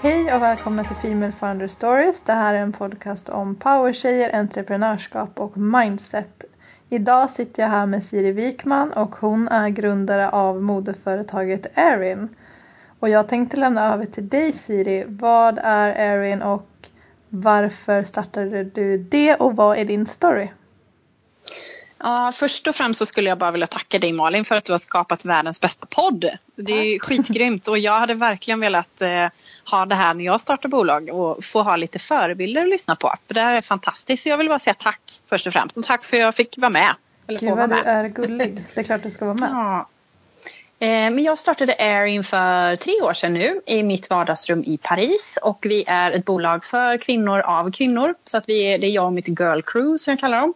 Hej och välkomna till Female Founder Stories. Det här är en podcast om powertjejer, entreprenörskap och mindset. Idag sitter jag här med Siri Wikman och hon är grundare av modeföretaget Erin. Och jag tänkte lämna över till dig Siri. Vad är Erin och varför startade du det och vad är din story? Ja, först och främst så skulle jag bara vilja tacka dig Malin för att du har skapat världens bästa podd. Det är Tack. skitgrymt och jag hade verkligen velat eh, ha det här när jag startar bolag och få ha lite förebilder att lyssna på. För det här är fantastiskt. Så jag vill bara säga tack först och främst och tack för att jag fick vara med. Eller Gud vad du är gullig. Det är klart du ska vara med. Ja. Eh, men jag startade Airin för tre år sedan nu i mitt vardagsrum i Paris och vi är ett bolag för kvinnor av kvinnor. Så att vi det är jag och mitt girl crew som jag kallar dem.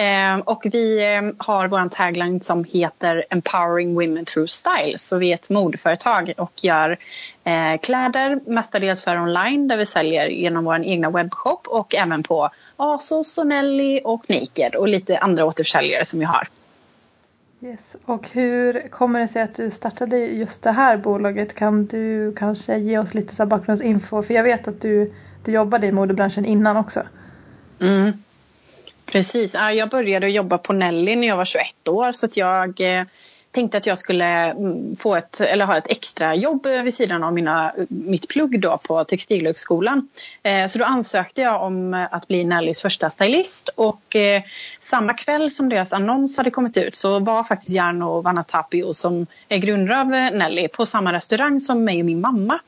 Eh, och vi eh, har vår tagline som heter Empowering Women Through Style. Så vi är ett modeföretag och gör eh, kläder mestadels för online där vi säljer genom vår egna webbshop och även på Asos, Sonelli och Naked och lite andra återförsäljare som vi har. Yes. Och hur kommer det sig att du startade just det här bolaget? Kan du kanske ge oss lite så bakgrundsinfo? För jag vet att du, du jobbade i modebranschen innan också. Mm. Precis. Jag började jobba på Nelly när jag var 21 år så att jag eh, tänkte att jag skulle mm, få ett, eller ha ett extra jobb vid sidan av mina, mitt plugg då på Textilhögskolan. Eh, så då ansökte jag om att bli Nellys första stylist och eh, samma kväll som deras annons hade kommit ut så var faktiskt Jarno Vanatapio som är grundare av Nelly på samma restaurang som mig och min mamma.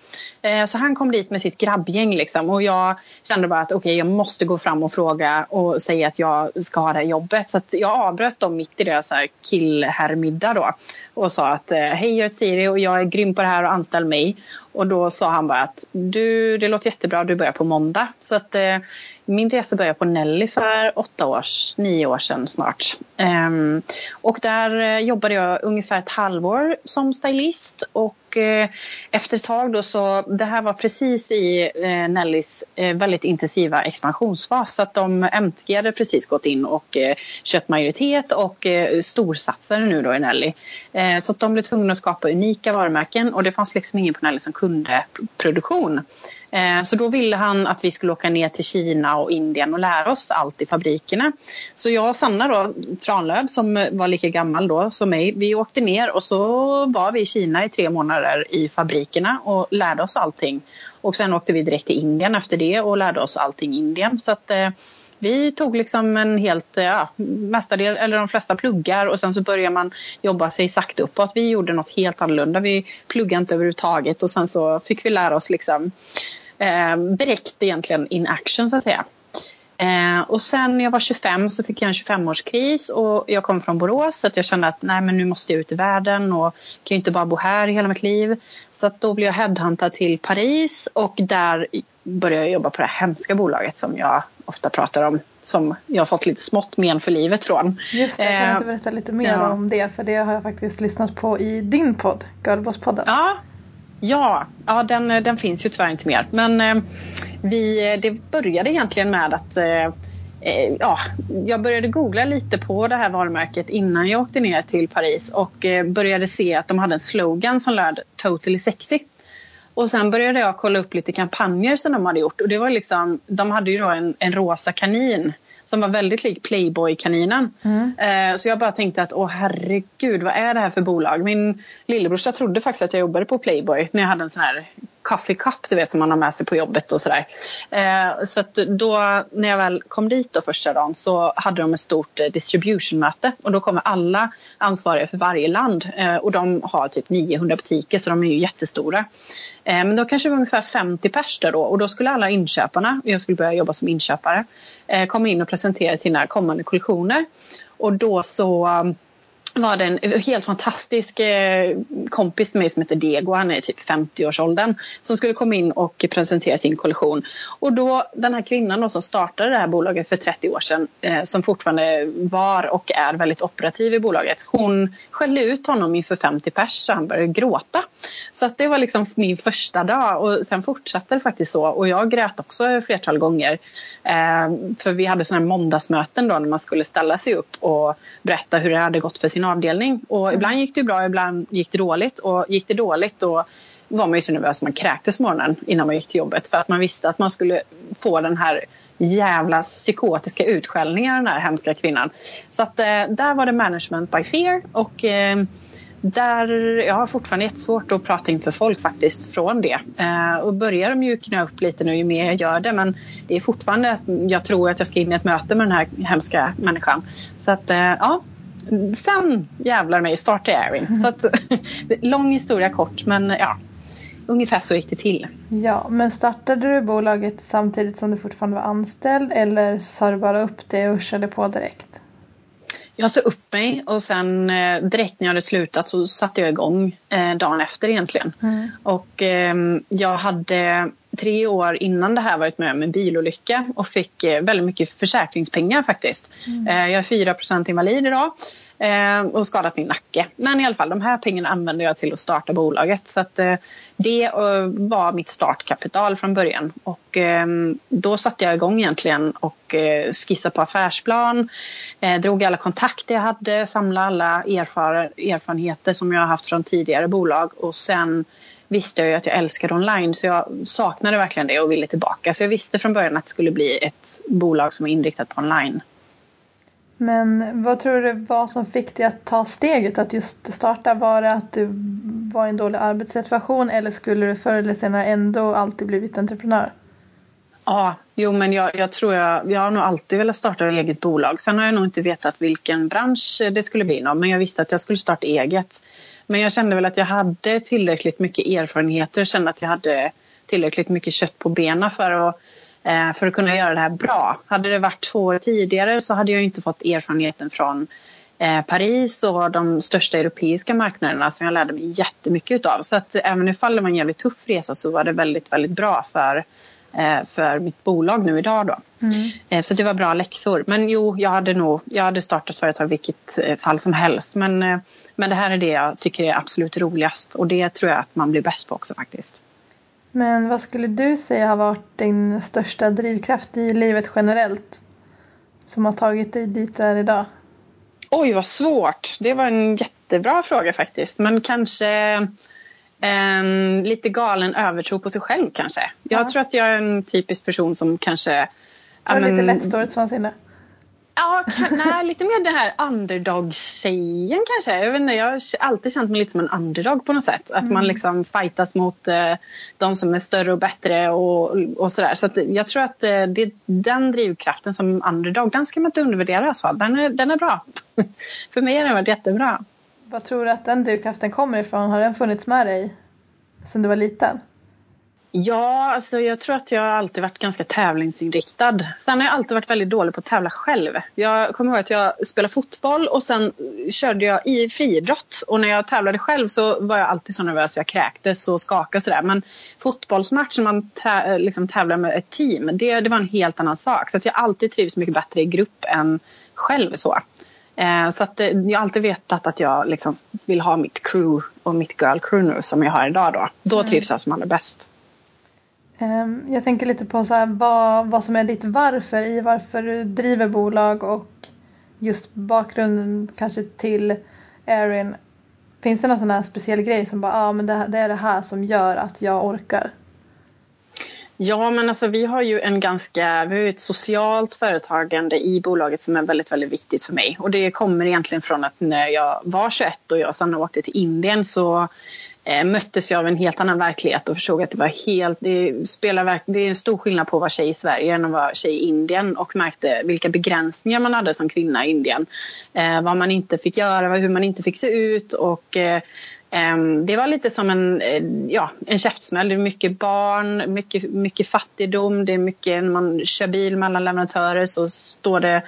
Eh, så han kom dit med sitt grabbgäng liksom och jag kände bara att okej okay, jag måste gå fram och fråga och säga att jag ska ha det här jobbet. Så jag avbröt dem mitt i deras killherrmiddag då och sa att eh, hej jag heter Siri och jag är grym på det här och anställ mig. Och då sa han bara att du, det låter jättebra, du börjar på måndag. Så att eh, min resa började på Nelly för åtta års, nio år sedan snart. Um, och där eh, jobbade jag ungefär ett halvår som stylist och Eh, efter ett tag då så, det här var precis i eh, Nellys eh, väldigt intensiva expansionsfas så att de MTG hade precis gått in och eh, köpt majoritet och storsatsade nu då i Nelly. så att de blev tvungna att skapa unika varumärken och det fanns liksom ingen på Nelly som kunde produktion. Eh, så då ville han att vi skulle åka ner till Kina och Indien och lära oss allt i fabrikerna. Så jag och Sanna då, Tranlöv som var lika gammal då som mig, vi åkte ner och så var vi i Kina i tre månader i fabrikerna och lärde oss allting. Och sen åkte vi direkt till Indien efter det och lärde oss allting i Indien. Så att, eh, vi tog liksom en helt, eh, ja, mestadel, eller de flesta pluggar och sen så börjar man jobba sig sakta uppåt. Vi gjorde något helt annorlunda. Vi pluggade inte överhuvudtaget och sen så fick vi lära oss liksom eh, direkt egentligen in action så att säga. Eh, och sen när jag var 25 så fick jag en 25-årskris och jag kom från Borås så att jag kände att nej men nu måste jag ut i världen och kan ju inte bara bo här hela mitt liv. Så att då blev jag headhuntad till Paris och där började jag jobba på det här hemska bolaget som jag ofta pratar om som jag har fått lite smått men för livet från. Just det, kan du inte berätta lite mer ja. om det? För det har jag faktiskt lyssnat på i din podd, Girlboss-podden. Ja, Ja, ja den, eh, den finns ju tyvärr inte mer. Men eh, vi, eh, det började egentligen med att eh, eh, ja, jag började googla lite på det här varumärket innan jag åkte ner till Paris och eh, började se att de hade en slogan som löd Totally sexy. Och sen började jag kolla upp lite kampanjer som de hade gjort och det var liksom, de hade ju då en, en rosa kanin som var väldigt lik Playboy-kaninen. Mm. Eh, så jag bara tänkte att åh herregud, vad är det här för bolag? Min lillebrorsa trodde faktiskt att jag jobbade på Playboy när jag hade en sån här coffee cup du vet som man har med sig på jobbet och sådär. Eh, så att då när jag väl kom dit då första dagen så hade de ett stort eh, distributionmöte och då kommer alla ansvariga för varje land eh, och de har typ 900 butiker så de är ju jättestora. Eh, men då kanske det var ungefär 50 pers där då och då skulle alla inköparna, jag skulle börja jobba som inköpare, eh, komma in och presentera sina kommande kollektioner. Och då så var det en helt fantastisk eh, kompis till mig som heter Diego. han är typ 50-årsåldern, som skulle komma in och presentera sin kollektion. Och då den här kvinnan då som startade det här bolaget för 30 år sedan, eh, som fortfarande var och är väldigt operativ i bolaget, hon skällde ut honom inför 50 pers så han började gråta. Så att det var liksom min första dag och sen fortsatte det faktiskt så och jag grät också flertal gånger. Eh, för vi hade sådana här måndagsmöten då när man skulle ställa sig upp och berätta hur det hade gått för sin sin avdelning. Och mm. ibland gick det bra, ibland gick det dåligt. Och gick det dåligt då var man ju så nervös att man kräktes morgonen innan man gick till jobbet. För att man visste att man skulle få den här jävla psykotiska utskällningen av den här hemska kvinnan. Så att eh, där var det management by fear. Och eh, där, jag har fortfarande jättesvårt att prata inför folk faktiskt från det. Eh, och börjar mjukna upp lite nu ju mer jag gör det. Men det är fortfarande att jag tror att jag ska in i ett möte med den här hemska människan. Så att eh, ja, sen jävlar mig startade jag Erin. Så att, lång historia kort men ja, ungefär så gick det till. Ja, men startade du bolaget samtidigt som du fortfarande var anställd eller sa du bara upp det och körde på direkt? Jag sa upp mig och sen eh, direkt när jag hade slutat så satte jag igång eh, dagen efter egentligen. Mm. Och eh, jag hade tre år innan det här varit med om en bilolycka och fick eh, väldigt mycket försäkringspengar faktiskt. Mm. Eh, jag är 4% invalid idag eh, och skadat min nacke. Men i alla fall, de här pengarna använde jag till att starta bolaget. Så att, det var mitt startkapital från början. Och då satte jag igång egentligen och skissade på affärsplan. Drog alla kontakter jag hade, samlade alla erfar erfarenheter som jag haft från tidigare bolag. Och sen visste jag ju att jag älskade online så jag saknade verkligen det och ville tillbaka. Så jag visste från början att det skulle bli ett bolag som var inriktat på online. Men vad tror du var som fick dig att ta steget att just starta? Var det att du var i en dålig arbetssituation eller skulle du förr eller senare ändå alltid blivit entreprenör? Ja, jo men jag, jag, tror jag, jag har nog alltid velat starta ett eget bolag. Sen har jag nog inte vetat vilken bransch det skulle bli någon, men jag visste att jag skulle starta eget. Men jag kände väl att jag hade tillräckligt mycket erfarenheter, kände att jag hade tillräckligt mycket kött på benen för att Eh, för att kunna göra det här bra. Hade det varit två år tidigare så hade jag inte fått erfarenheten från eh, Paris och de största europeiska marknaderna som jag lärde mig jättemycket utav. Så att även ifall det var en jävligt tuff resa så var det väldigt, väldigt bra för, eh, för mitt bolag nu idag då. Mm. Så det var bra läxor. Men jo, jag hade nog, jag hade startat företag vilket fall som helst. Men, men det här är det jag tycker är absolut roligast och det tror jag att man blir bäst på också faktiskt. Men vad skulle du säga har varit din största drivkraft i livet generellt? Som har tagit dig dit du är idag? Oj, vad svårt. Det var en jättebra fråga faktiskt. Men kanske en lite galen övertro på sig själv kanske. Jag ja. tror att jag är en typisk person som kanske... Har ja, lite lättstorhetsvansinne? Ja, nej, lite mer den här underdog-tjejen kanske. Jag, vet inte, jag har alltid känt mig lite som en underdog på något sätt. Att mm. man liksom fightas mot eh, de som är större och bättre och, och sådär. Så jag tror att eh, det, den drivkraften som underdog, den ska man inte undervärdera. Alltså. Den, är, den är bra. För mig har den varit jättebra. Vad tror du att den drivkraften kommer ifrån? Har den funnits med dig sedan du var liten? Ja, alltså jag tror att jag alltid varit ganska tävlingsinriktad. Sen har jag alltid varit väldigt dålig på att tävla själv. Jag kommer ihåg att jag spelade fotboll och sen körde jag i friidrott. Och när jag tävlade själv så var jag alltid så nervös. Jag kräktes och skakade och sådär. Men fotbollsmatch när man tä liksom tävlar med ett team, det, det var en helt annan sak. Så att jag alltid trivs mycket bättre i grupp än själv så. Eh, så att, eh, jag har alltid vetat att jag liksom vill ha mitt crew och mitt girl crew nu som jag har idag då. Då mm. trivs jag som allra bäst. Ehm, jag tänker lite på så här, vad, vad som är ditt varför i varför du driver bolag och just bakgrunden kanske till Erin. Finns det någon sån här speciell grej som bara, ja ah, men det, det är det här som gör att jag orkar? Ja, men alltså vi har ju en ganska, vi har ett socialt företagande i bolaget som är väldigt, väldigt viktigt för mig. Och det kommer egentligen från att när jag var 21 och jag sen åkte till Indien så Eh, möttes jag av en helt annan verklighet och förstod att det var helt, det spelar det är en stor skillnad på att vara tjej i Sverige än att vara tjej i Indien och märkte vilka begränsningar man hade som kvinna i Indien. Eh, vad man inte fick göra, hur man inte fick se ut och eh, det var lite som en, eh, ja, en käftsmäll. Det är mycket barn, mycket, mycket fattigdom. Det är mycket när man kör bil mellan leverantörer så står det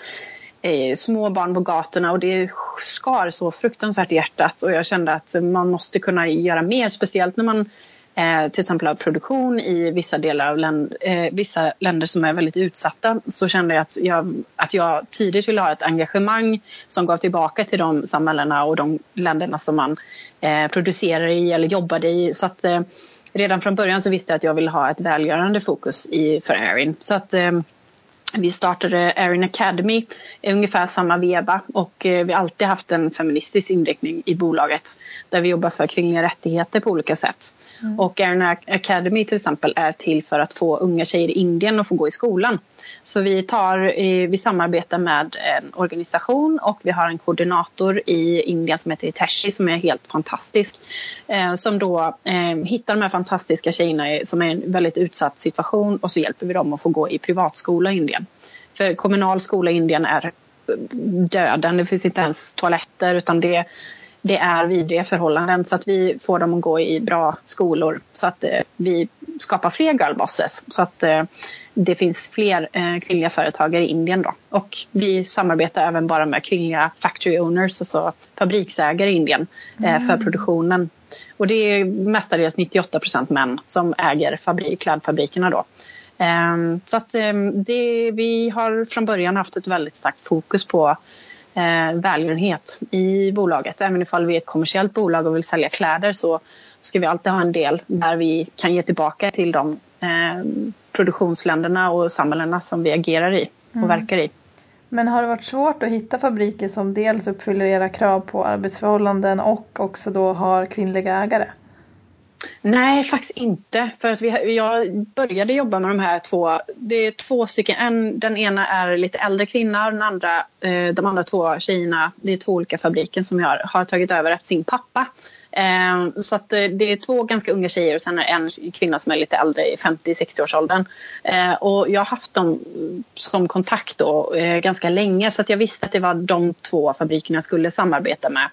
eh, små barn på gatorna och det skar så fruktansvärt i hjärtat och jag kände att man måste kunna göra mer, speciellt när man eh, till exempel har produktion i vissa delar av länd, eh, vissa länder som är väldigt utsatta så kände jag att, jag att jag tidigt ville ha ett engagemang som gav tillbaka till de samhällena och de länderna som man eh, producerar i eller jobbade i. Så att, eh, redan från början så visste jag att jag ville ha ett välgörande fokus i, för Erin. Så att, eh, vi startade Erin Academy i ungefär samma veva och eh, vi har alltid haft en feministisk inriktning i bolaget där vi jobbar för kvinnliga rättigheter på olika sätt. Mm. Och Erin Academy till exempel är till för att få unga tjejer i Indien att få gå i skolan. Så vi, tar, eh, vi samarbetar med en organisation och vi har en koordinator i Indien som heter Iteshi som är helt fantastisk. Eh, som då eh, hittar de här fantastiska tjejerna som är i en väldigt utsatt situation och så hjälper vi dem att få gå i privatskola i Indien. För kommunal skola i Indien är döden, det finns inte ens toaletter utan det det är vidriga förhållanden så att vi får dem att gå i bra skolor så att eh, vi skapar fler girlbosses så att eh, det finns fler eh, kvinnliga företagare i Indien då. Och vi samarbetar även bara med kvinnliga factory owners, alltså fabriksägare i Indien eh, mm. för produktionen. Och det är mestadels 98 procent män som äger fabrik, klädfabrikerna då. Um, så att um, det, vi har från början haft ett väldigt starkt fokus på eh, välgörenhet i bolaget. Även ifall vi är ett kommersiellt bolag och vill sälja kläder så ska vi alltid ha en del där vi kan ge tillbaka till de eh, produktionsländerna och samhällena som vi agerar i och mm. verkar i. Men har det varit svårt att hitta fabriker som dels uppfyller era krav på arbetsförhållanden och också då har kvinnliga ägare? Nej, faktiskt inte. För att vi, jag började jobba med de här två. Det är två stycken. En, den ena är lite äldre kvinna och den andra, eh, de andra två tjejerna, det är två olika fabriker som jag har, har tagit över efter sin pappa. Eh, så att eh, det är två ganska unga tjejer och sen är en kvinna som är lite äldre i 50-60-årsåldern. Ehm, och jag har haft dem som kontakt då, eh, ganska länge så att jag visste att det var de två fabrikerna jag skulle samarbeta med.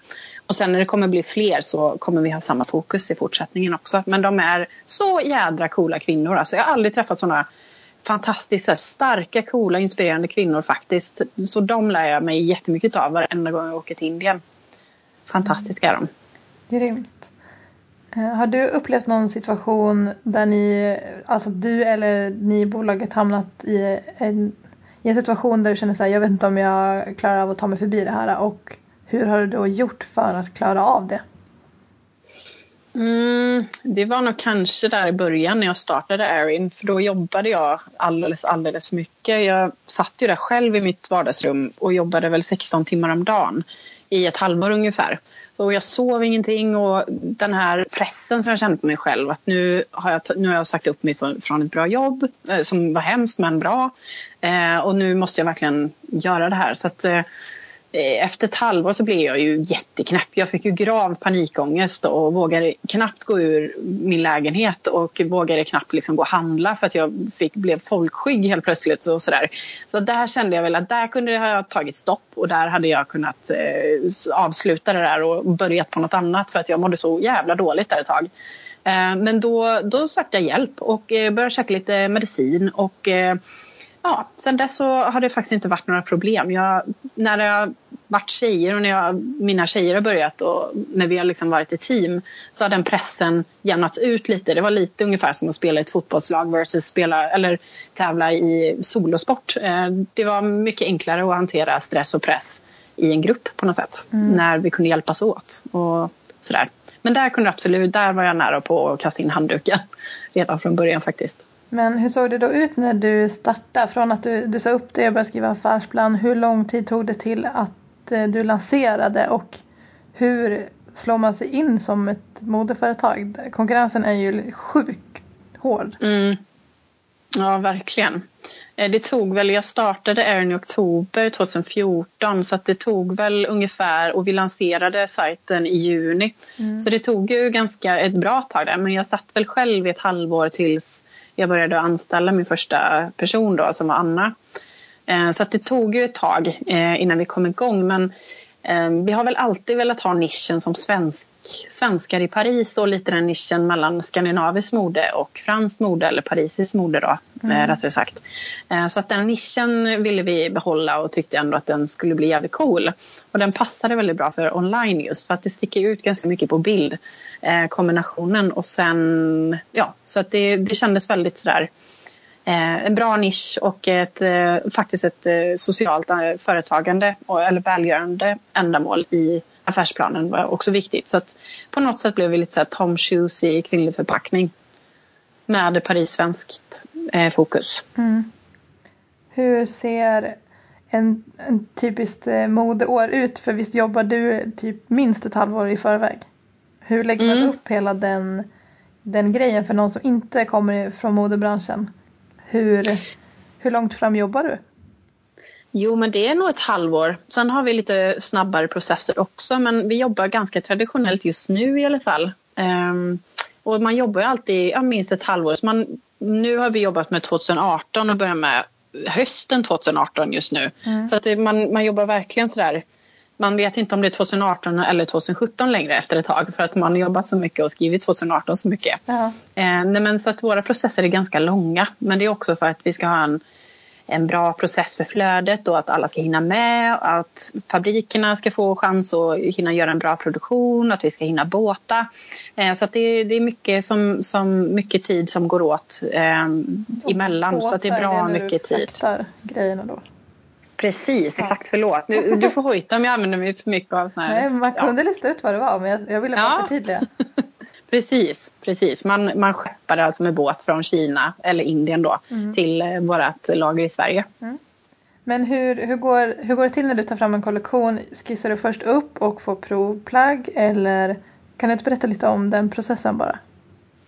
Och sen när det kommer bli fler så kommer vi ha samma fokus i fortsättningen också. Men de är så jädra coola kvinnor. Alltså jag har aldrig träffat sådana fantastiskt starka, coola, inspirerande kvinnor faktiskt. Så de lär jag mig jättemycket av varenda gång jag åker till Indien. Fantastiska är de. Grymt. Eh, har du upplevt någon situation där ni, alltså du eller ni i bolaget hamnat i en, i en situation där du känner så här, jag vet inte om jag klarar av att ta mig förbi det här och hur har du då gjort för att klara av det? Mm, det var nog kanske där i början när jag startade Erin för då jobbade jag alldeles, alldeles för mycket. Jag satt ju där själv i mitt vardagsrum och jobbade väl 16 timmar om dagen i ett halvår ungefär. Så jag sov ingenting och den här pressen som jag kände på mig själv att nu har jag, nu har jag sagt upp mig från ett bra jobb eh, som var hemskt men bra eh, och nu måste jag verkligen göra det här. Så att, eh, Eh, efter ett halvår så blev jag ju jätteknäpp. Jag fick ju grav panikångest och vågade knappt gå ur min lägenhet och vågade knappt liksom gå och handla för att jag fick, blev folkskygg helt plötsligt. Och sådär. Så där kände jag väl att där kunde jag ha tagit stopp och där hade jag kunnat eh, avsluta det där och börjat på något annat för att jag mådde så jävla dåligt där ett tag. Eh, men då, då sökte jag hjälp och eh, började käka lite medicin och eh, ja, sen dess så har det faktiskt inte varit några problem. Jag, när jag varit tjejer och när jag, mina tjejer har börjat och när vi har liksom varit ett team så har den pressen jämnats ut lite. Det var lite ungefär som att spela i ett fotbollslag versus spela eller tävla i solosport. Eh, det var mycket enklare att hantera stress och press i en grupp på något sätt mm. när vi kunde hjälpas åt och sådär. Men där kunde absolut, där var jag nära på att kasta in handduken redan från början faktiskt. Men hur såg det då ut när du startade? Från att du, du sa upp det och började skriva affärsplan. Hur lång tid tog det till att du lanserade och hur slår man sig in som ett modeföretag? Konkurrensen är ju sjukt hård. Mm. Ja, verkligen. Eh, det tog väl, jag startade Erin i oktober 2014 så att det tog väl ungefär och vi lanserade sajten i juni. Mm. Så det tog ju ganska ett bra tag där men jag satt väl själv i ett halvår tills jag började anställa min första person då som var Anna. Eh, så det tog ju ett tag eh, innan vi kom igång men eh, vi har väl alltid velat ha nischen som svensk, svenskar i Paris och lite den nischen mellan skandinaviskt mode och franskt mode eller parisiskt mode då mm. rättare sagt. Så att den nischen ville vi behålla och tyckte ändå att den skulle bli jävligt cool. Och den passade väldigt bra för online just för att det sticker ut ganska mycket på bild kombinationen och sen ja, så att det, det kändes väldigt sådär en bra nisch och ett, eh, faktiskt ett eh, socialt eh, företagande eller välgörande ändamål i affärsplanen var också viktigt. Så att på något sätt blev vi lite såhär Tom Shoes i kvinnlig förpackning med Paris-svenskt eh, fokus. Mm. Hur ser en, en typiskt eh, modeår ut? För visst jobbar du typ minst ett halvår i förväg? Hur lägger man Mm. upp hela den, den grejen för någon som inte kommer från modebranschen? Hur, hur långt fram jobbar du? Jo, men det är nog ett halvår. Sen har vi lite snabbare processer också, men vi jobbar ganska traditionellt just nu i alla fall. Ehm, och man jobbar ju alltid ja, minst ett halvår. Så man, nu har vi jobbat med 2018 och börjar med hösten 2018 just nu. Mm. Så att det, man, man jobbar verkligen sådär. Man vet inte om det är 2018 eller 2017 längre efter ett tag för att man har jobbat så mycket och skrivit 2018 så mycket. Ja. Eh, nej, men så att våra processer är ganska långa. Men det är också för att vi ska ha en, en bra process för flödet och att alla ska hinna med. och Att fabrikerna ska få chans att hinna göra en bra produktion. Att vi ska hinna båta. Eh, så att det, det är mycket, som, som, mycket tid som går åt eh, emellan. Så att det är bra du mycket tid. grejerna då? Precis, Ja. exakt. Förlåt. Du, du får hojta om jag använder mig för mycket av såna här... Nej, man ja. kunde lista ut vad det var men jag, jag ville bara Ja. förtydliga. Precis, precis. Man, man skeppar det alltså med båt från Kina eller Indien då Mm. till eh, vårt lager i Sverige. Men hur, hur, går, hur går det till när du tar fram en kollektion? Skissar du först upp och får provplagg eller kan du inte berätta lite om den processen bara?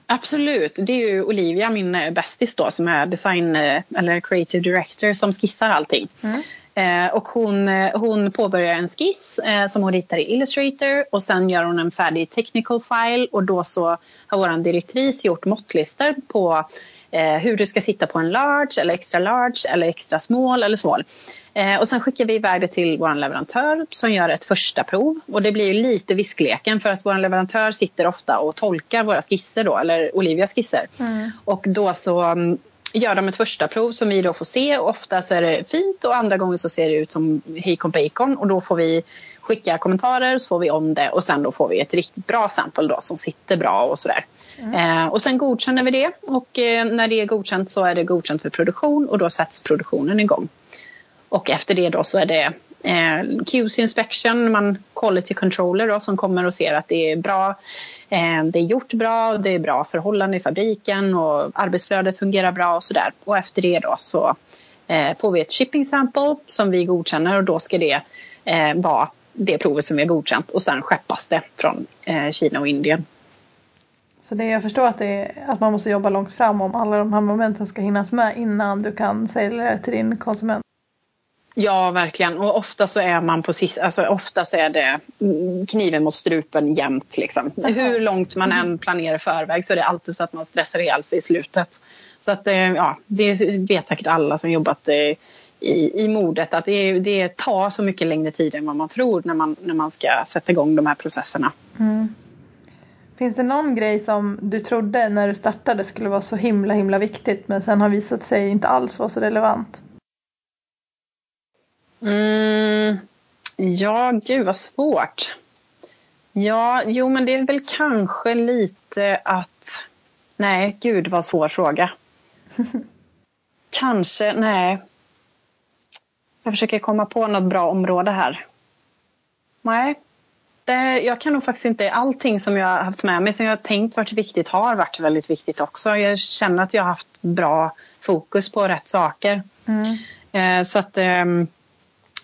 Absolut. Det är ju Olivia, min eh, bästis då, som är design eh, eller creative director som skissar allting. Mm. Eh, och hon, eh, hon påbörjar en skiss eh, som hon ritar i Illustrator och sen gör hon en färdig technical file och då så har vår direktris gjort måttlistor på hur det ska sitta på en large eller extra large eller extra small eller small. Och sen skickar vi iväg det till vår leverantör som gör ett första prov. Och det blir ju lite viskleken för att vår leverantör sitter ofta och tolkar våra skisser då, eller Olivias skisser. Mm. Och då så mm, gör de ett första prov som vi då får se. Och ofta så är det fint och andra gånger så ser det ut som hejkon bacon. Och då får vi skicka kommentarer så får vi om det och sen då får vi ett riktigt bra sample då som sitter bra och sådär. Eh, och sen godkänner vi det och eh, när det är godkänt så är det godkänt för produktion och då sätts produktionen igång. Och efter det då så är det eh, QC inspection, man quality controller då, som kommer och ser att det är bra. Eh, det är gjort bra, det är bra förhållanden i fabriken och arbetsflödet fungerar bra och sådär. Och efter det då så eh, får vi ett shipping sample som vi godkänner och då ska det eh, vara det provet som vi har godkänt och sen skeppas det från eh, Kina och Indien. Så det jag förstår att, det är, att man måste jobba långt fram om alla de här momenten ska hinnas med innan du kan sälja det till din konsument. Ja, verkligen. Och ofta så är man på sist, alltså ofta så är det mm, kniven mot strupen jämt. Liksom. Hur långt man än planerar i förväg så är det alltid så att man stressar ihjäl sig i slutet. Så att, eh, ja, det vet säkert alla som jobbat eh, i, i modet att det, det tar så mycket längre tid än vad man tror när man, när man ska sätta igång de här processerna. Mm. Finns det någon grej som du trodde när du startade skulle vara så himla himla viktigt men sen har visat sig inte alls vara så relevant? Mm, ja, gud vad svårt. Ja, jo men det är väl kanske lite att... Nej, gud vad svår fråga. kanske, nej. Jag försöker komma på något bra område här. Nej, det, jag kan nog faktiskt inte... Allting som jag har haft med mig som jag har tänkt varit viktigt har varit väldigt viktigt också. Jag känner att jag har haft bra fokus på rätt saker. Mm. Eh, så att... ehm,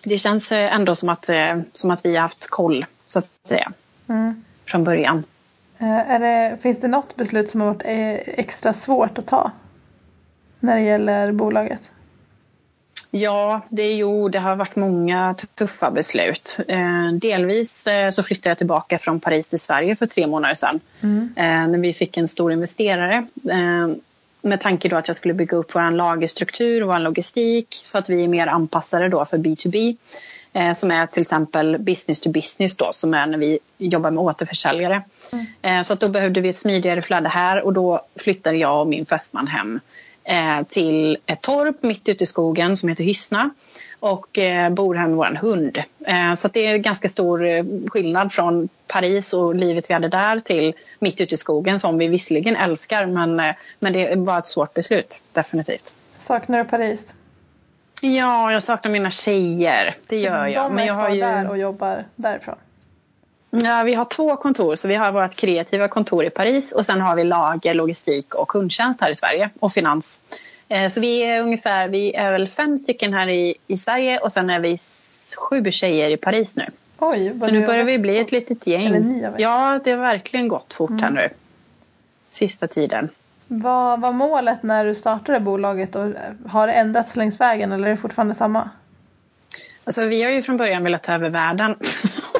det känns eh, ändå som att, eh, som att vi har haft koll så att säga, Mm. från början. Eh, det, finns det något beslut som har varit extra svårt att ta? När det gäller bolaget? Ja, det jo, det har varit många tuffa beslut. Eh, delvis eh, så flyttade jag tillbaka från Paris till Sverige för tre månader sedan. Mm. Eh, när vi fick en stor investerare. Med tanke då att jag skulle bygga upp vår lagerstruktur och vår logistik så att vi är mer anpassade då för B2B. Eh, som är till exempel business to business då som är när vi jobbar med återförsäljare. Mm. Eh, så att då behövde vi ett smidigare flöde här och då flyttade jag och min fästman hem eh, till ett torp mitt ute i skogen som heter Hyssna och eh, bor här med vår hund. Eh, så det är ganska stor eh, skillnad från Paris och livet vi hade där till mitt ute i skogen som vi visserligen älskar men, eh, men det var ett svårt beslut, definitivt. Saknar du Paris? Ja, jag saknar mina tjejer. Det gör jag. De Men är jag kvar har ju... där och jobbar därifrån. Ja, vi har två kontor. Så vi har vårt kreativa kontor i Paris och sen har vi lager, logistik och kundtjänst här i Sverige och finans. Eh, så vi är ungefär, vi är väl fem stycken här i, i Sverige och sen är vi sju tjejer i Paris nu. Oj, så nu börjar vi bli ett litet gäng. Eller ja, det har verkligen gått fort mm. här nu. Sista tiden. Vad var målet när du startade bolaget och har det ändrats längs vägen eller är det fortfarande samma? Alltså vi har ju från början velat ta över världen.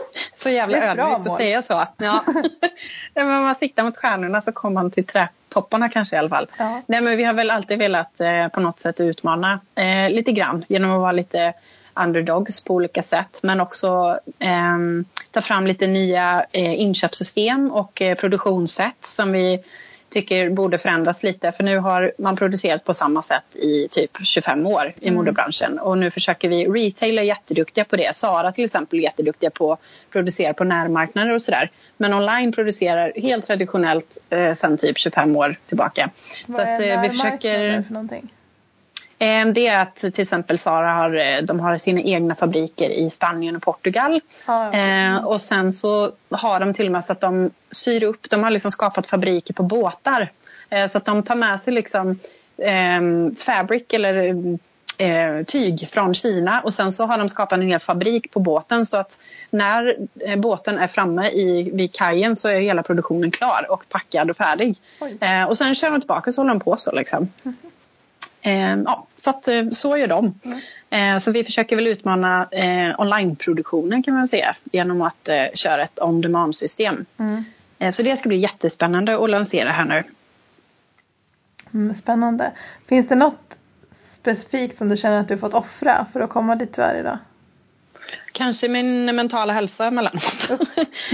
så jävla ödmjukt att säga så. Ja. men man siktar mot stjärnorna så kommer man till trädtopparna kanske i alla fall. Ja. Nej men vi har väl alltid velat eh, på något sätt utmana eh, lite grann genom att vara lite underdogs på olika sätt men också eh, ta fram lite nya eh, inköpssystem och eh, produktionssätt som vi tycker borde förändras lite för nu har man producerat på samma sätt i typ 25 år i mm. modebranschen och nu försöker vi, retail är jätteduktiga på det, Sara till exempel är jätteduktiga på att producera på närmarknader och sådär men online producerar helt traditionellt eh, sedan typ 25 år tillbaka. Vad Så är att, eh, vi försöker... för någonting? Eh, det är att till exempel Sara har, eh, de har sina egna fabriker i Spanien och Portugal. Ah, och sen så har de till och med så att de syr upp, de har liksom skapat fabriker på båtar. Så att de tar med sig liksom eh, fabric eller tyg från Kina och sen så har de skapat en hel fabrik på båten så att när båten är framme i, vid kajen så är hela produktionen klar och packad och färdig. och sen kör de tillbaka så håller de på så liksom. Mm. Eh, ja, så, att, eh, så gör de. Mm. Eh, så vi försöker väl utmana eh, onlineproduktionen kan man säga genom att eh, köra ett on-demand-system. Mm. Eh, så det ska bli jättespännande att lansera här nu. Mm, spännande. Finns det något specifikt som du känner att du fått offra för att komma dit du är idag? Kanske min mentala hälsa emellanåt.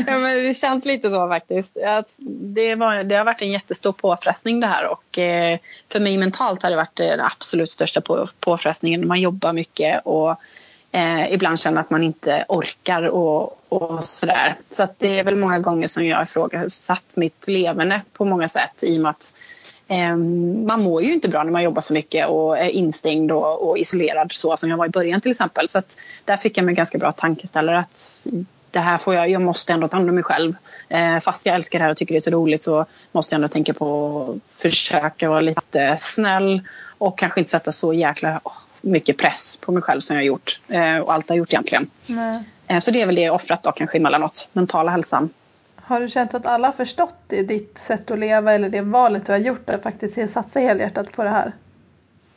ja, men det känns lite så faktiskt. Att det, var, det har varit en jättestor påfrestning det här och eh, för mig mentalt har det varit den absolut största på, påfrestningen. Man jobbar mycket och eh, ibland känner att man inte orkar och, och sådär. Så att det är väl många gånger som jag har ifrågasatt mitt levande på många sätt i och med att man mår ju inte bra när man jobbar för mycket och är instängd och, och isolerad så som jag var i början till exempel. Så att där fick jag mig ganska bra tankeställare att det här får jag, jag måste ändå ta hand om mig själv. Eh, fast jag älskar det här och tycker det är så roligt så måste jag ändå tänka på att försöka vara lite snäll och kanske inte sätta så jäkla mycket press på mig själv som jag har gjort eh, och allt jag har gjort egentligen. Eh, så det är väl det offrat då kanske emellanåt, mentala hälsan. Har du känt att alla har förstått det, ditt sätt att leva eller det valet du har gjort att faktiskt satsa helhjärtat på det här?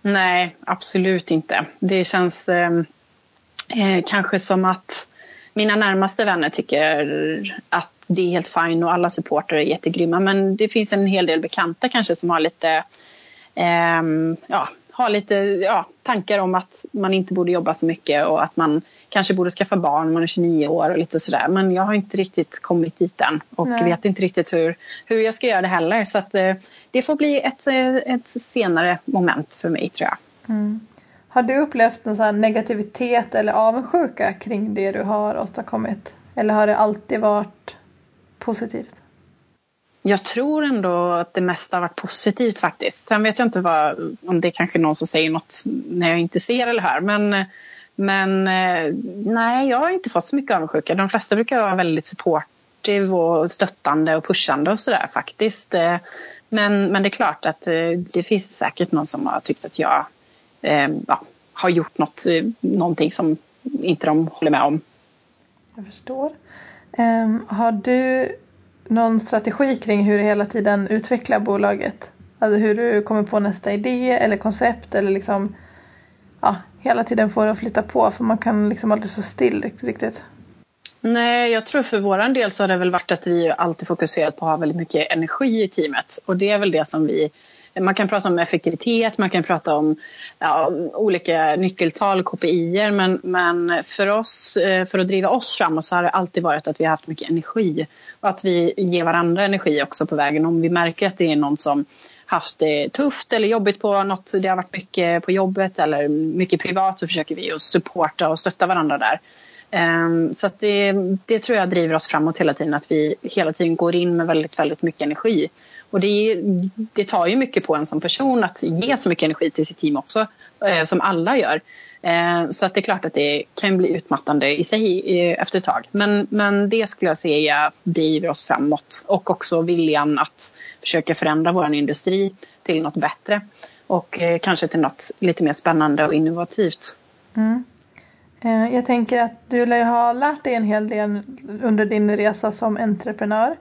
Nej, absolut inte. Det känns ehm, eh, kanske som att mina närmaste vänner tycker att det är helt fine och alla supporter är jättegrymma. Men det finns en hel del bekanta kanske som har lite eh, ja, har lite ja, tankar om att man inte borde jobba så mycket och att man kanske borde skaffa barn när man är 29 år och lite sådär. Men jag har inte riktigt kommit dit än och Nej. vet inte riktigt hur, hur jag ska göra det heller. Så att, eh, det får bli ett, eh, ett senare moment för mig tror jag. Mm. Har du upplevt någon negativitet eller avundsjuka kring det du har åstadkommit? Eller har det alltid varit positivt? Jag tror ändå att det mesta har varit positivt faktiskt. Sen vet jag inte vad, om det är kanske någon som säger något när jag inte ser eller hör. Men, men eh, nej, jag har inte fått så mycket avundsjuka. De flesta brukar vara väldigt supportive och stöttande och pushande och sådär faktiskt. Eh, men, men det är klart att eh, det finns säkert någon som har tyckt att jag ja, har gjort något, någonting som inte de håller med om. Jag förstår. Um, har du någon strategi kring hur du hela tiden utvecklar bolaget? Alltså hur du kommer på nästa idé eller koncept eller liksom ja, hela tiden får det att flytta på för man kan liksom aldrig stå still riktigt, riktigt. Nej, jag tror för våran del så har det väl varit att vi alltid fokuserat på att ha väldigt mycket energi i teamet och det är väl det som vi man kan prata om effektivitet, man kan prata om ja, olika nyckeltal, KPI men, men för oss, eh, för att driva oss framåt så har det alltid varit att vi har haft mycket energi och att vi ger varandra energi också på vägen. Om vi märker att det är någon som haft det tufft eller jobbigt på något, det har varit mycket på jobbet eller mycket privat så försöker vi att supporta och stötta varandra där. Ehm, så det, det tror jag driver oss framåt hela tiden, att vi hela tiden går in med väldigt, väldigt mycket energi. Och det, det tar ju mycket på en som person att ge så mycket energi till sitt team också, eh, som alla gör. Eh, så att det är klart att det kan bli utmattande i sig eh, efter ett tag. Men, men det skulle jag säga driver oss framåt och också viljan att försöka förändra vår industri till något bättre. och eh, kanske till något lite mer spännande och innovativt. Mm. Eh, jag tänker att du lär ha lärt dig en hel del under din resa som entreprenör.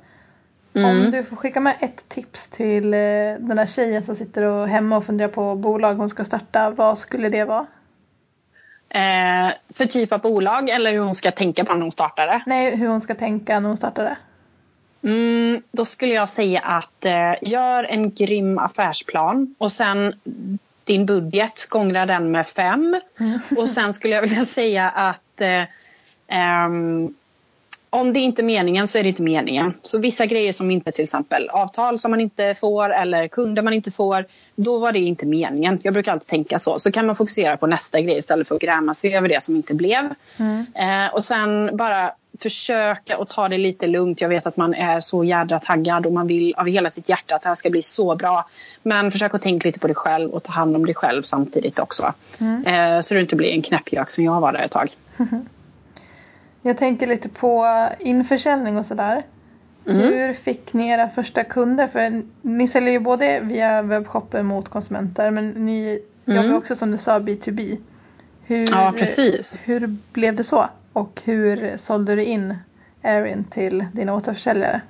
Mm. Om du får skicka med ett tips till eh, den där tjejen som sitter och hemma och funderar på bolag hon ska starta, vad skulle det vara? Eh, för typ av bolag eller hur hon ska tänka på när hon startar det? Nej, hur hon ska tänka när hon startar det. Mm, då skulle jag säga att eh, gör en grym affärsplan och sen din budget, gångra den med fem. Mm. Och sen skulle jag vilja säga att eh, um, om det inte är meningen så är det inte meningen. Så vissa grejer som inte till exempel avtal som man inte får eller kunder man inte får, då var det inte meningen. Jag brukar alltid tänka så. Så kan man fokusera på nästa grej istället för att gräma sig över det som inte blev. Mm. Eh, och sen bara försöka att ta det lite lugnt. Jag vet att man är så jädra taggad och man vill av hela sitt hjärta att det här ska bli så bra. Men försök att tänka lite på dig själv och ta hand om dig själv samtidigt också. Mm. Eh, så du inte blir en knäppjök som jag var där ett tag. Jag tänker lite på införsäljning och sådär. Mm. Hur fick ni era första kunder? För ni säljer ju både via webbshoppen mot konsumenter men ni mm. jobbar också som du sa B2B. Hur, ja, precis. Hur blev det så? Och hur sålde du in Erin till dina återförsäljare?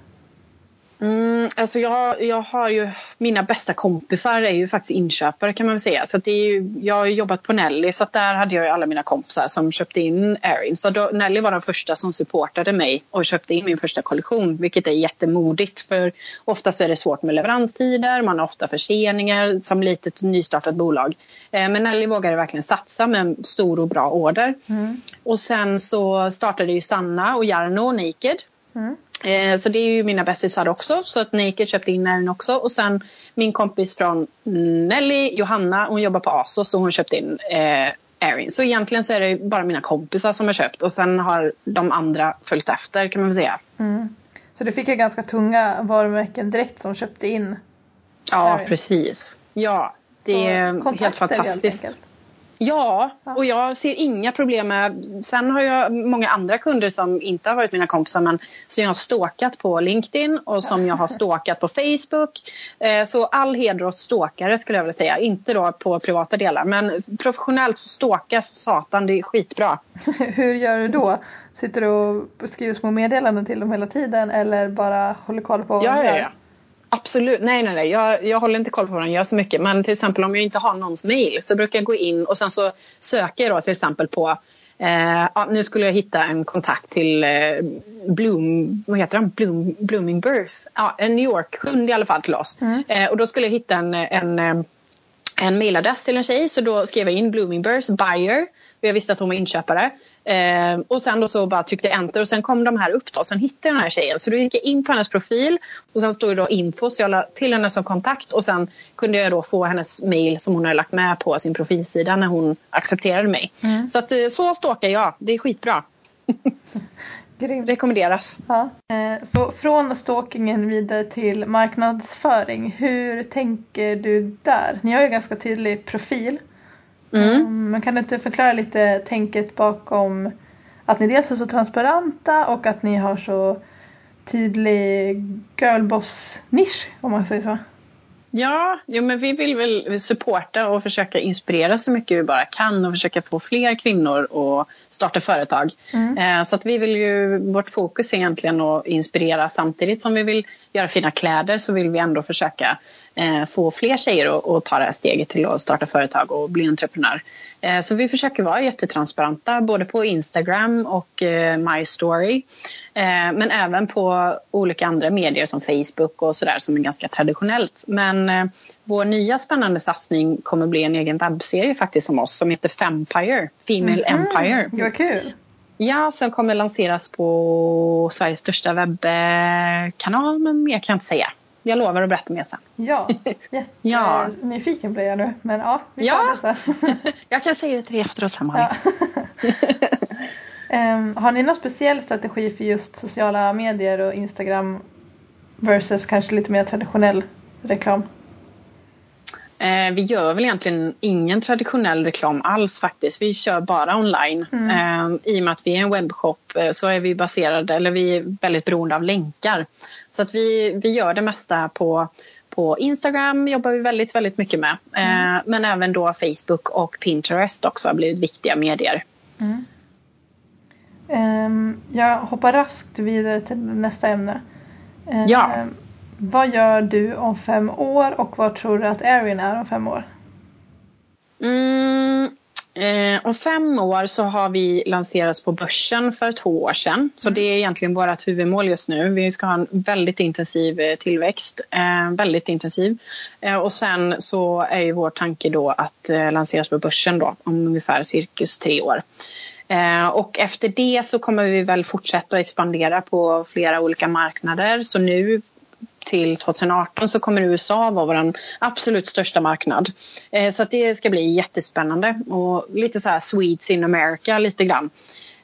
Mm, alltså jag, jag har ju, mina bästa kompisar är ju faktiskt inköpare kan man väl säga. Så det är ju, jag har jobbat på Nelly så där hade jag ju alla mina kompisar som köpte in Erin. Så då, Nelly var den första som supportade mig och köpte in min första kollektion. Vilket är jättemodigt för oftast är det svårt med leveranstider, man har ofta förseningar som litet nystartat bolag. Eh, men Nelly vågade verkligen satsa med en stor och bra order. Mm. Och sen så startade ju Sanna och Jarno Naked. Mm. Eh, så det är ju mina bästisar också. Så att Naked köpte in den också. Och sen min kompis från Nelly, Johanna, hon jobbar på ASOS och hon köpte in eh, Erin. Så egentligen så är det bara mina kompisar som har köpt och sen har de andra följt efter kan man väl säga. Mm. Så du fick ju ganska tunga varumärken direkt som köpte in Ja, Erin. precis. Ja, det är helt fantastiskt. Ja, och jag ser inga problem med... Sen har jag många andra kunder som inte har varit mina kompisar men som jag har stalkat på LinkedIn och som jag har stalkat på Facebook. Eh, så all heder åt stalkare skulle jag vilja säga. Inte då på privata delar men professionellt så stalkas satan, det är skitbra. Hur gör du då? Sitter du och skriver små meddelanden till dem hela tiden eller bara håller koll på vad ja, de gör? Ja, ja. Absolut, nej nej nej. Jag, jag håller inte koll på vad de gör så mycket. Men till exempel om jag inte har någons mail så brukar jag gå in och sen så söker jag då till exempel på eh, ja, nu skulle jag hitta en kontakt till eh, Bloom, vad heter han? Bloom, Blooming Birth. Ja, en New York-kund i alla fall till oss. Mm. Eh, och då skulle jag hitta en, en, eh, en mailadress till en tjej så då skrev jag in Blooming Birth buyer. Och jag visste att hon var inköpare. Eh, och sen då så bara tryckte jag enter och sen kom de här upp då. Sen hittade jag den här tjejen. Så då gick jag in på hennes profil och sen stod det då info så jag la till henne som kontakt och sen kunde jag då få hennes mail som hon hade lagt med på sin profilsida när hon accepterade mig. Mm. Så att eh, så stalkar jag. Det är skitbra. Grymt. Rekommenderas. Ja. Eh, så från stalkingen vidare till marknadsföring. Hur tänker du där? Ni har ju ganska tydlig profil. Mm. Um, men kan du inte förklara lite tänket bakom att ni dels är så transparenta och att ni har så tydlig girlboss-nisch om man säger så? Ja, jo, men vi vill väl supporta och försöka inspirera så mycket vi bara kan och försöka få fler kvinnor att starta företag. Mm. Eh, så att vi vill ju, vårt fokus är egentligen att inspirera samtidigt som vi vill göra fina kläder så vill vi ändå försöka eh, få fler tjejer att, ta det här steget till att starta företag och bli entreprenör. Eh, så vi försöker vara jättetransparenta både på Instagram och My Story. Eh, men även på olika andra medier som Facebook och sådär som är ganska traditionellt. Men vår nya spännande satsning kommer bli en egen webbserie faktiskt om oss som heter Fempire, Female mm. Empire. Vad kul! Ja, som kommer lanseras på Sveriges största webbkanal men mer kan jag inte säga. Jag lovar att berätta mer sen. Ja, jättenyfiken ja. blir jag nu. Men ja, vi ja. jag kan säga det till dig efteråt sen ja. um, Har ni någon speciell strategi för just sociala medier och Instagram versus kanske lite mer traditionell reklam? Eh, vi gör väl egentligen ingen traditionell reklam alls faktiskt. Vi kör bara online. Mm. Eh, I och med att vi är en webbshop eh, så är vi baserade, eller vi är väldigt beroende av länkar. Så att vi, vi gör det mesta på, på på Instagram jobbar vi väldigt, väldigt mycket med. Mm. Eh, men även då Facebook och Pinterest också har blivit viktiga medier. Mm. Um, jag hoppar raskt vidare till nästa ämne. Uh, ja. Vad gör du om fem år och vad tror du att Erin är om fem år? Mm, Eh, om fem år så har vi lanserats på börsen för två år sedan. Så mm. det är egentligen vårt huvudmål just nu. Vi ska ha en väldigt intensiv eh, tillväxt. Eh, väldigt intensiv. Eh, och sen så är ju vår tanke då att eh, lanseras på börsen då om ungefär cirkus tre år. Eh, och efter det så kommer vi väl fortsätta expandera på flera olika marknader. Så nu till 2018 så kommer USA vara vår absolut största marknad. Eh, så det ska bli jättespännande och lite så här Swedes in America lite grann.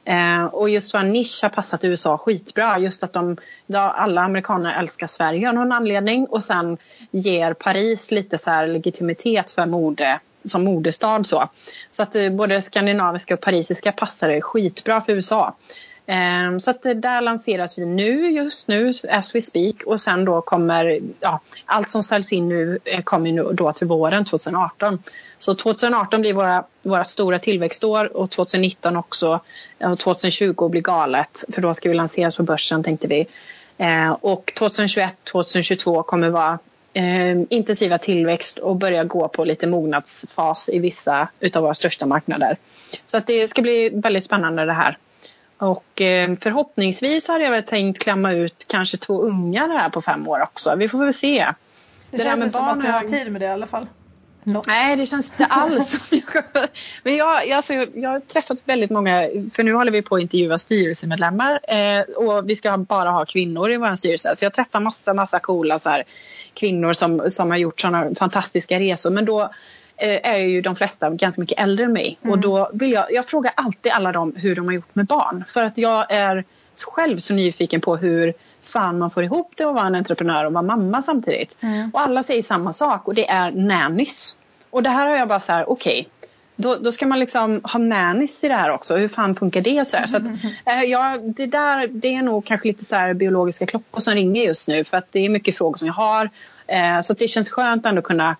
Eh, och just vår nisch har passat USA skitbra. Just att de, alla amerikaner älskar Sverige av någon anledning och sen ger Paris lite så här legitimitet för mode som modestad. Så, så att eh, både skandinaviska och parisiska passar skitbra för USA. Ehm, så att eh, där lanseras vi nu, just nu, as we speak. Och sen då kommer, ja, allt som säljs in nu eh, kommer nu då till våren 2018. Så 2018 blir våra, våra stora tillväxtår och 2019 också. Och 2020 blir galet, för då ska vi lanseras på börsen tänkte vi. Och 2021, 2022 kommer vara eh, intensiva tillväxt och börja gå på lite mognadsfas i vissa utav våra största marknader. Så att det ska bli väldigt spännande det här. Och eh, förhoppningsvis har jag väl tänkt klämma ut kanske två ungar här på fem år också. Vi får väl se. Det, det känns med som barn att du har tid med det i alla fall. No. Nej, det känns inte alls Men jag, jag, alltså, jag har träffat väldigt många, för nu håller vi på att intervjua styrelsemedlemmar eh, och vi ska bara ha kvinnor i vår styrelse. Så jag träffar massa, massa coola så här, kvinnor som, som har gjort sådana fantastiska resor. Men då Eh, är ju de flesta ganska mycket äldre än mig. Mm. Och då vill jag, jag frågar alltid alla dem hur de har gjort med barn. För att jag är själv så nyfiken på hur fan man får ihop det att vara en entreprenör och vara mamma samtidigt. Mm. Och alla säger samma sak och det är nannies. Och det här har jag bara så här, okej. Okay, då, då, ska man liksom ha nannies i det här också. Hur fan funkar det? Så, här? så att, äh, ja, det, där, det är nog kanske lite så biologiska klockor som ringer just nu. För att det är mycket frågor som jag har. Eh, så det känns skönt ändå kunna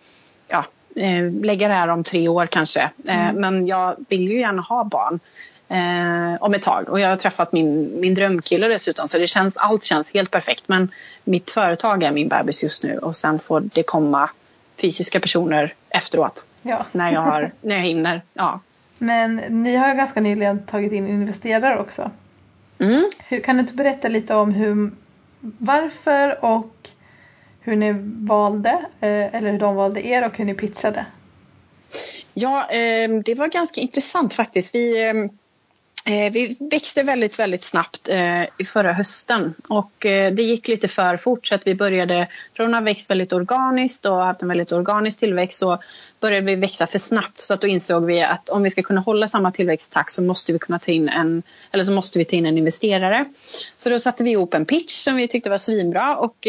ja, eh, lägga det här om tre år kanske. Eh, mm. Men jag vill ju gärna ha barn eh, om ett tag. Och jag har träffat min, min drömkille dessutom så det känns, allt känns helt perfekt. Men mitt företag är min bebis just nu och sen får det komma fysiska personer efteråt. Ja. När, jag har, när jag hinner. Ja. Men ni har ganska nyligen tagit in investerare också. Mm. Hur, kan du inte berätta lite om hur, varför och hur ni valde, eh, eller hur de valde er och hur ni pitchade? Ja, eh, det var ganska intressant faktiskt. Vi, eh, Eh, vi växte väldigt, väldigt snabbt eh, i förra hösten och eh, det gick lite för fort så att vi började, från att ha växt väldigt organiskt och haft en väldigt organisk tillväxt så började vi växa för snabbt så att då insåg vi att om vi ska kunna hålla samma tillväxttakt så måste vi kunna ta in en, eller så måste vi ta in en investerare. Så då satte vi ihop en pitch som vi tyckte var svinbra och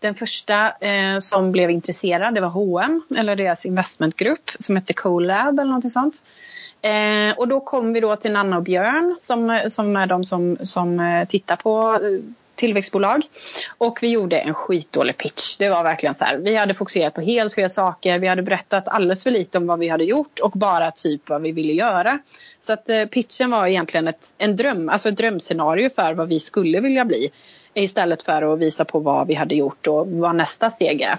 den första eh, som blev intresserad det var H&M eller deras investmentgrupp som hette CoLab eller något sånt. Eh, och då kom vi då till Nanna och Björn som, som är de som, som eh, tittar på eh, tillväxtbolag. Och vi gjorde en skitdålig pitch. Det var verkligen så här. Vi hade fokuserat på helt fel saker. Vi hade berättat alldeles för lite om vad vi hade gjort och bara typ vad vi ville göra. Så att eh, pitchen var egentligen ett, en dröm, alltså ett drömscenario för vad vi skulle vilja bli. Istället för att visa på vad vi hade gjort och vad nästa steg är.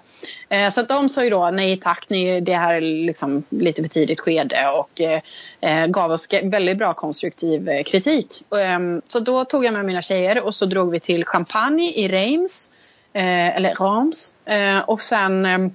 Eh, så att de sa ju då nej tack, ni, det här är liksom lite för tidigt skede och eh, eh gav oss väldigt bra konstruktiv eh, kritik. Ehm, så då tog jag med mina tjejer och så drog vi till Champagne i Reims, eh, eller Rams och sen ehm,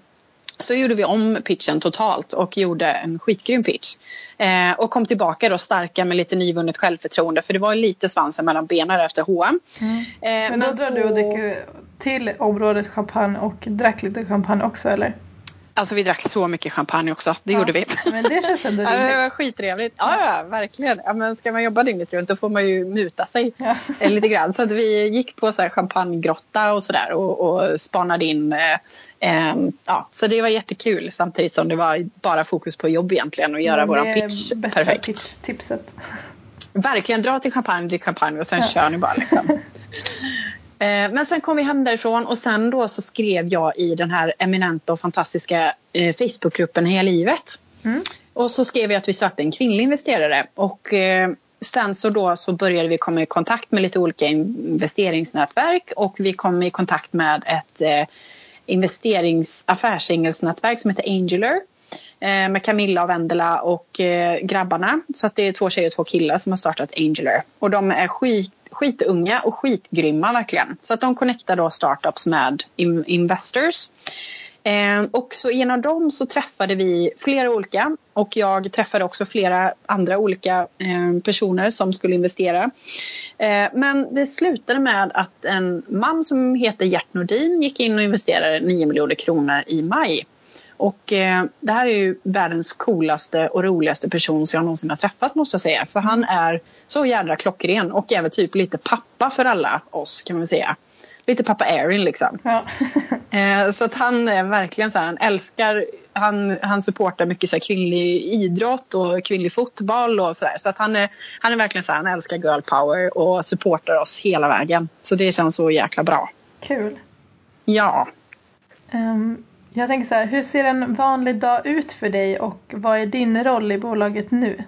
så gjorde vi om pitchen totalt och gjorde en skitgrym pitch. Eh, och kom tillbaka då starka med lite nyvunnet självförtroende för det var lite svansen mellan benen efter H&M. Mm. Eh, men då men så... du och till området champagne och drack lite champagne också eller? Alltså vi drack så mycket champagne också, det ja, gjorde vi. Men det känns ändå rimligt. det var skittrevligt. Ja, ja, verkligen. Ja, men ska man jobba dygnet runt då får man ju muta sig ja. Eh, lite grann. Så att vi gick på så här champagnegrotta och sådär och, och spanade in. Eh, ja, så det var jättekul samtidigt som det var bara fokus på jobb egentligen och göra våran pitch perfekt. Pitch tipset. Verkligen, dra till champagne, drick champagne och sen ja. kör ni bara liksom. Eh, men sen kom vi hem därifrån och sen då så skrev jag i den här eminenta och fantastiska eh, Facebookgruppen Heja livet. Mm. Och så skrev jag att vi sökte en kvinnlig investerare. Och eh, sen så då så började vi komma i kontakt med lite olika investeringsnätverk och vi kom i kontakt med ett investerings affärsingelsnätverk som heter Angeler med Camilla och Vendela och grabbarna. Så att det är två tjejer och två killar som har startat Angeler. Och de är skit, skitunga och skitgrymma verkligen. Så att de connectar då startups med in, investors. Eh, och så genom dem så träffade vi flera olika och jag träffade också flera andra olika eh, personer som skulle investera. Eh, men det slutade med att en man som heter Gert Nordin gick in och investerade 9 miljoner kronor i maj. Och eh, det här är ju världens coolaste och roligaste person som jag någonsin har träffat måste jag säga. För han är så jädra klockren och även typ lite pappa för alla oss kan man säga lite pappa Erin liksom. Ja. eh, så att han är verkligen så här, han älskar, han, han supportar mycket så här, kvinnlig idrott och kvinnlig fotboll och sådär. Så att han är, han är verkligen så här, han älskar girl power och supportar oss hela vägen. Så det känns så jäkla bra. Kul. Ja. Um, jag tänker så här, hur ser en vanlig dag ut för dig och vad är din roll i bolaget nu?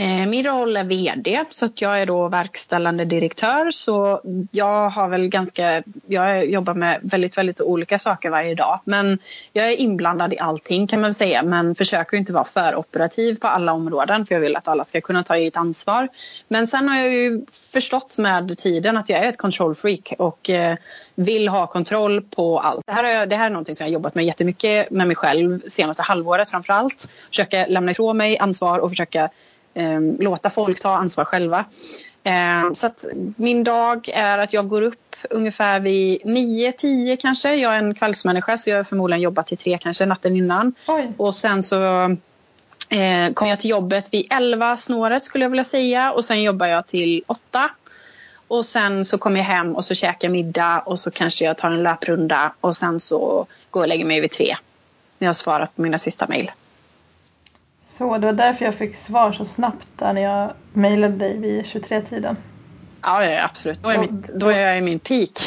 Eh, min roll är VD så att jag är då verkställande direktör så jag har väl ganska, jag jobbar med väldigt, väldigt olika saker varje dag. Men jag är inblandad i allting kan man säga men försöker inte vara för operativ på alla områden för jag vill att alla ska kunna ta ett ansvar. Men sen har jag ju förstått med tiden att jag är ett control freak och eh, vill ha kontroll på allt. Det här, är, det här är någonting som jag har jobbat med jättemycket med mig själv senaste halvåret framför allt. Försöka lämna ifrån mig ansvar och försöka låta folk ta ansvar själva. Eh, så att min dag är att jag går upp ungefär vid 9-10 kanske. Jag är en kvällsmänniska så jag har förmodligen jobbat till tre kanske natten innan. Oj. Och sen så eh, kommer jag till jobbet vid 11 snåret skulle jag vilja säga och sen jobbar jag till 8. Och sen så kommer jag hem och så käkar jag middag och så kanske jag tar en löprunda och sen så går jag och lägger mig vid tre. När jag har svarat på mina sista mejl. Så det var därför jag fick svar så snabbt där när jag mejlade dig vid 23-tiden. Ja, ja, absolut. Då är, mitt, då är jag i min peak.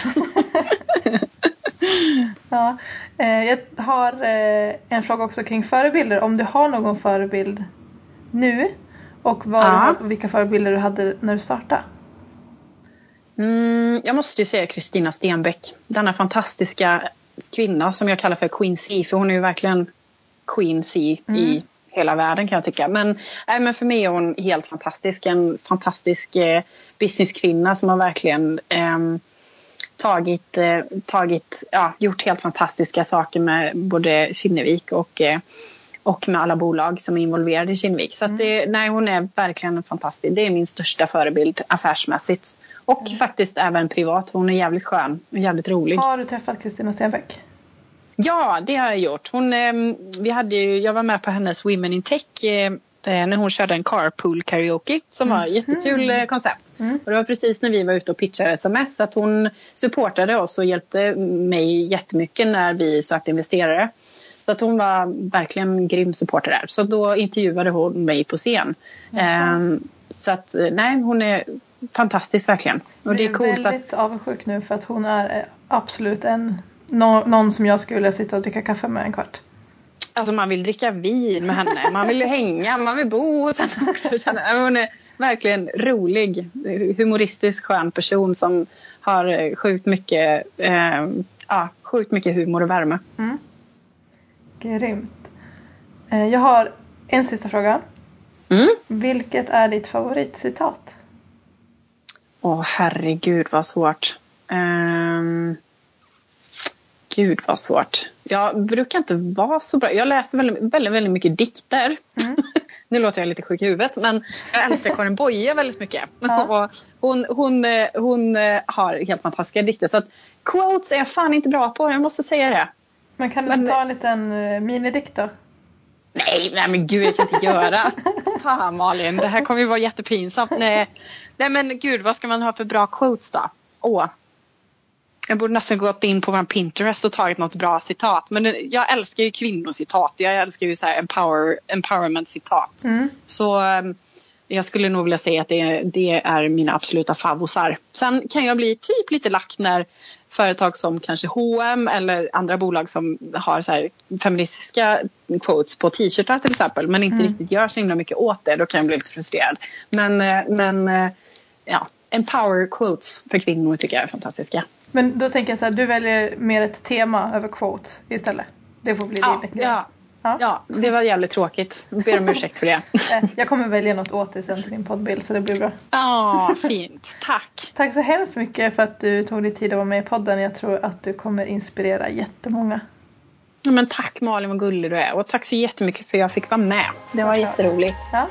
Ja, eh, jag har eh, en fråga också kring förebilder. Om du har någon förebild nu och vad Ja. du, vilka förebilder du hade när du startade? Mm, jag måste ju säga Kristina Stenbeck. Denna fantastiska kvinna som jag kallar för Queen C. För hon är ju verkligen Queen C i hela världen kan jag tycka. Men, nej, men för mig är hon helt fantastisk. En fantastisk eh, businesskvinna som har verkligen ehm, tagit, eh, tagit ja, gjort helt fantastiska saker med både Kinnevik och, eh, och med alla bolag som är involverade i Kinnevik. Så att det, nej, hon är verkligen fantastisk. Det är min största förebild affärsmässigt. Och faktiskt även privat. Hon är jävligt skön och jävligt rolig. Har du träffat Kristina Stenbeck? Ja, det har jag gjort. Hon, eh, vi hade ju, jag var med på hennes Women in Tech eh, när hon körde en carpool karaoke som var ett jättekul eh, koncept. Mm. Och det var precis när vi var ute och pitchade sms att hon supportade oss och hjälpte mig jättemycket när vi sökte investerare. Så att hon var verkligen en grym supporter där. Så då intervjuade hon mig på scen. Ehm, så att eh, nej, hon är fantastisk verkligen. Och det är Jag coolt är att väldigt avundsjuk nu för att hon är eh, absolut en nå- någon som jag skulle sitta och dricka kaffe med en kvart. Alltså man vill dricka vin med henne, man vill hänga, man vill bo hos henne också. Känner- Hon är verkligen rolig, humoristisk, skön person som har eh, sjukt mycket, eh, ja, sjukt mycket humor och värme. Mm. Grymt. Eh, Jag har en sista fråga. Mm. Vilket är ditt favoritcitat? Åh herregud vad svårt. Ehm, gud vad svårt. Jag brukar inte vara så bra. Jag läser väldigt, väldigt, väldigt mycket dikter. Mm. nu låter jag lite sjuk i huvudet men jag älskar Karin Boye väldigt mycket. Ja. Hon, hon, eh, hon eh, har helt fantastiska dikter. Så att quotes är jag fan inte bra på, jag måste säga det. Men kan du Men- ta en liten minidikt då? Nej, nej men gud jag kan inte göra. Fan Malin, det här kommer ju vara jättepinsamt. Nej, nej men gud vad ska man ha för bra quotes då? Åh. Jag borde nästan gått in på vår Pinterest och tagit något bra citat. Men jag älskar ju kvinnocitat. Jag älskar ju så här empower, empowerment citat. Mm. Så ehm, Jag skulle nog vilja säga att det, det är mina absoluta favosar. Sen kan jag bli typ lite lack när företag som kanske H&M eller andra bolag som har så här feministiska quotes på t-shirtar till exempel men inte mm. riktigt gör så himla mycket åt det. Då kan jag bli lite frustrerad. Men, eh, men eh, ja, empower quotes för kvinnor tycker jag är fantastiska. Men då tänker jag så här, du väljer mer ett tema över quotes istället? Det får bli ja, din ja, ja. ja, det var jävligt tråkigt. Jag ber om ursäkt för det. Eh, jag kommer välja något åt dig sen till din poddbild så det blir bra. Ja, fint. Tack. Tack så hemskt mycket för att du tog dig tid att vara med i podden. Jag tror att du kommer inspirera jättemånga. Ja, men tack Malin vad gullig du är och tack så jättemycket för att jag fick vara med. Det var jätteroligt. Ja.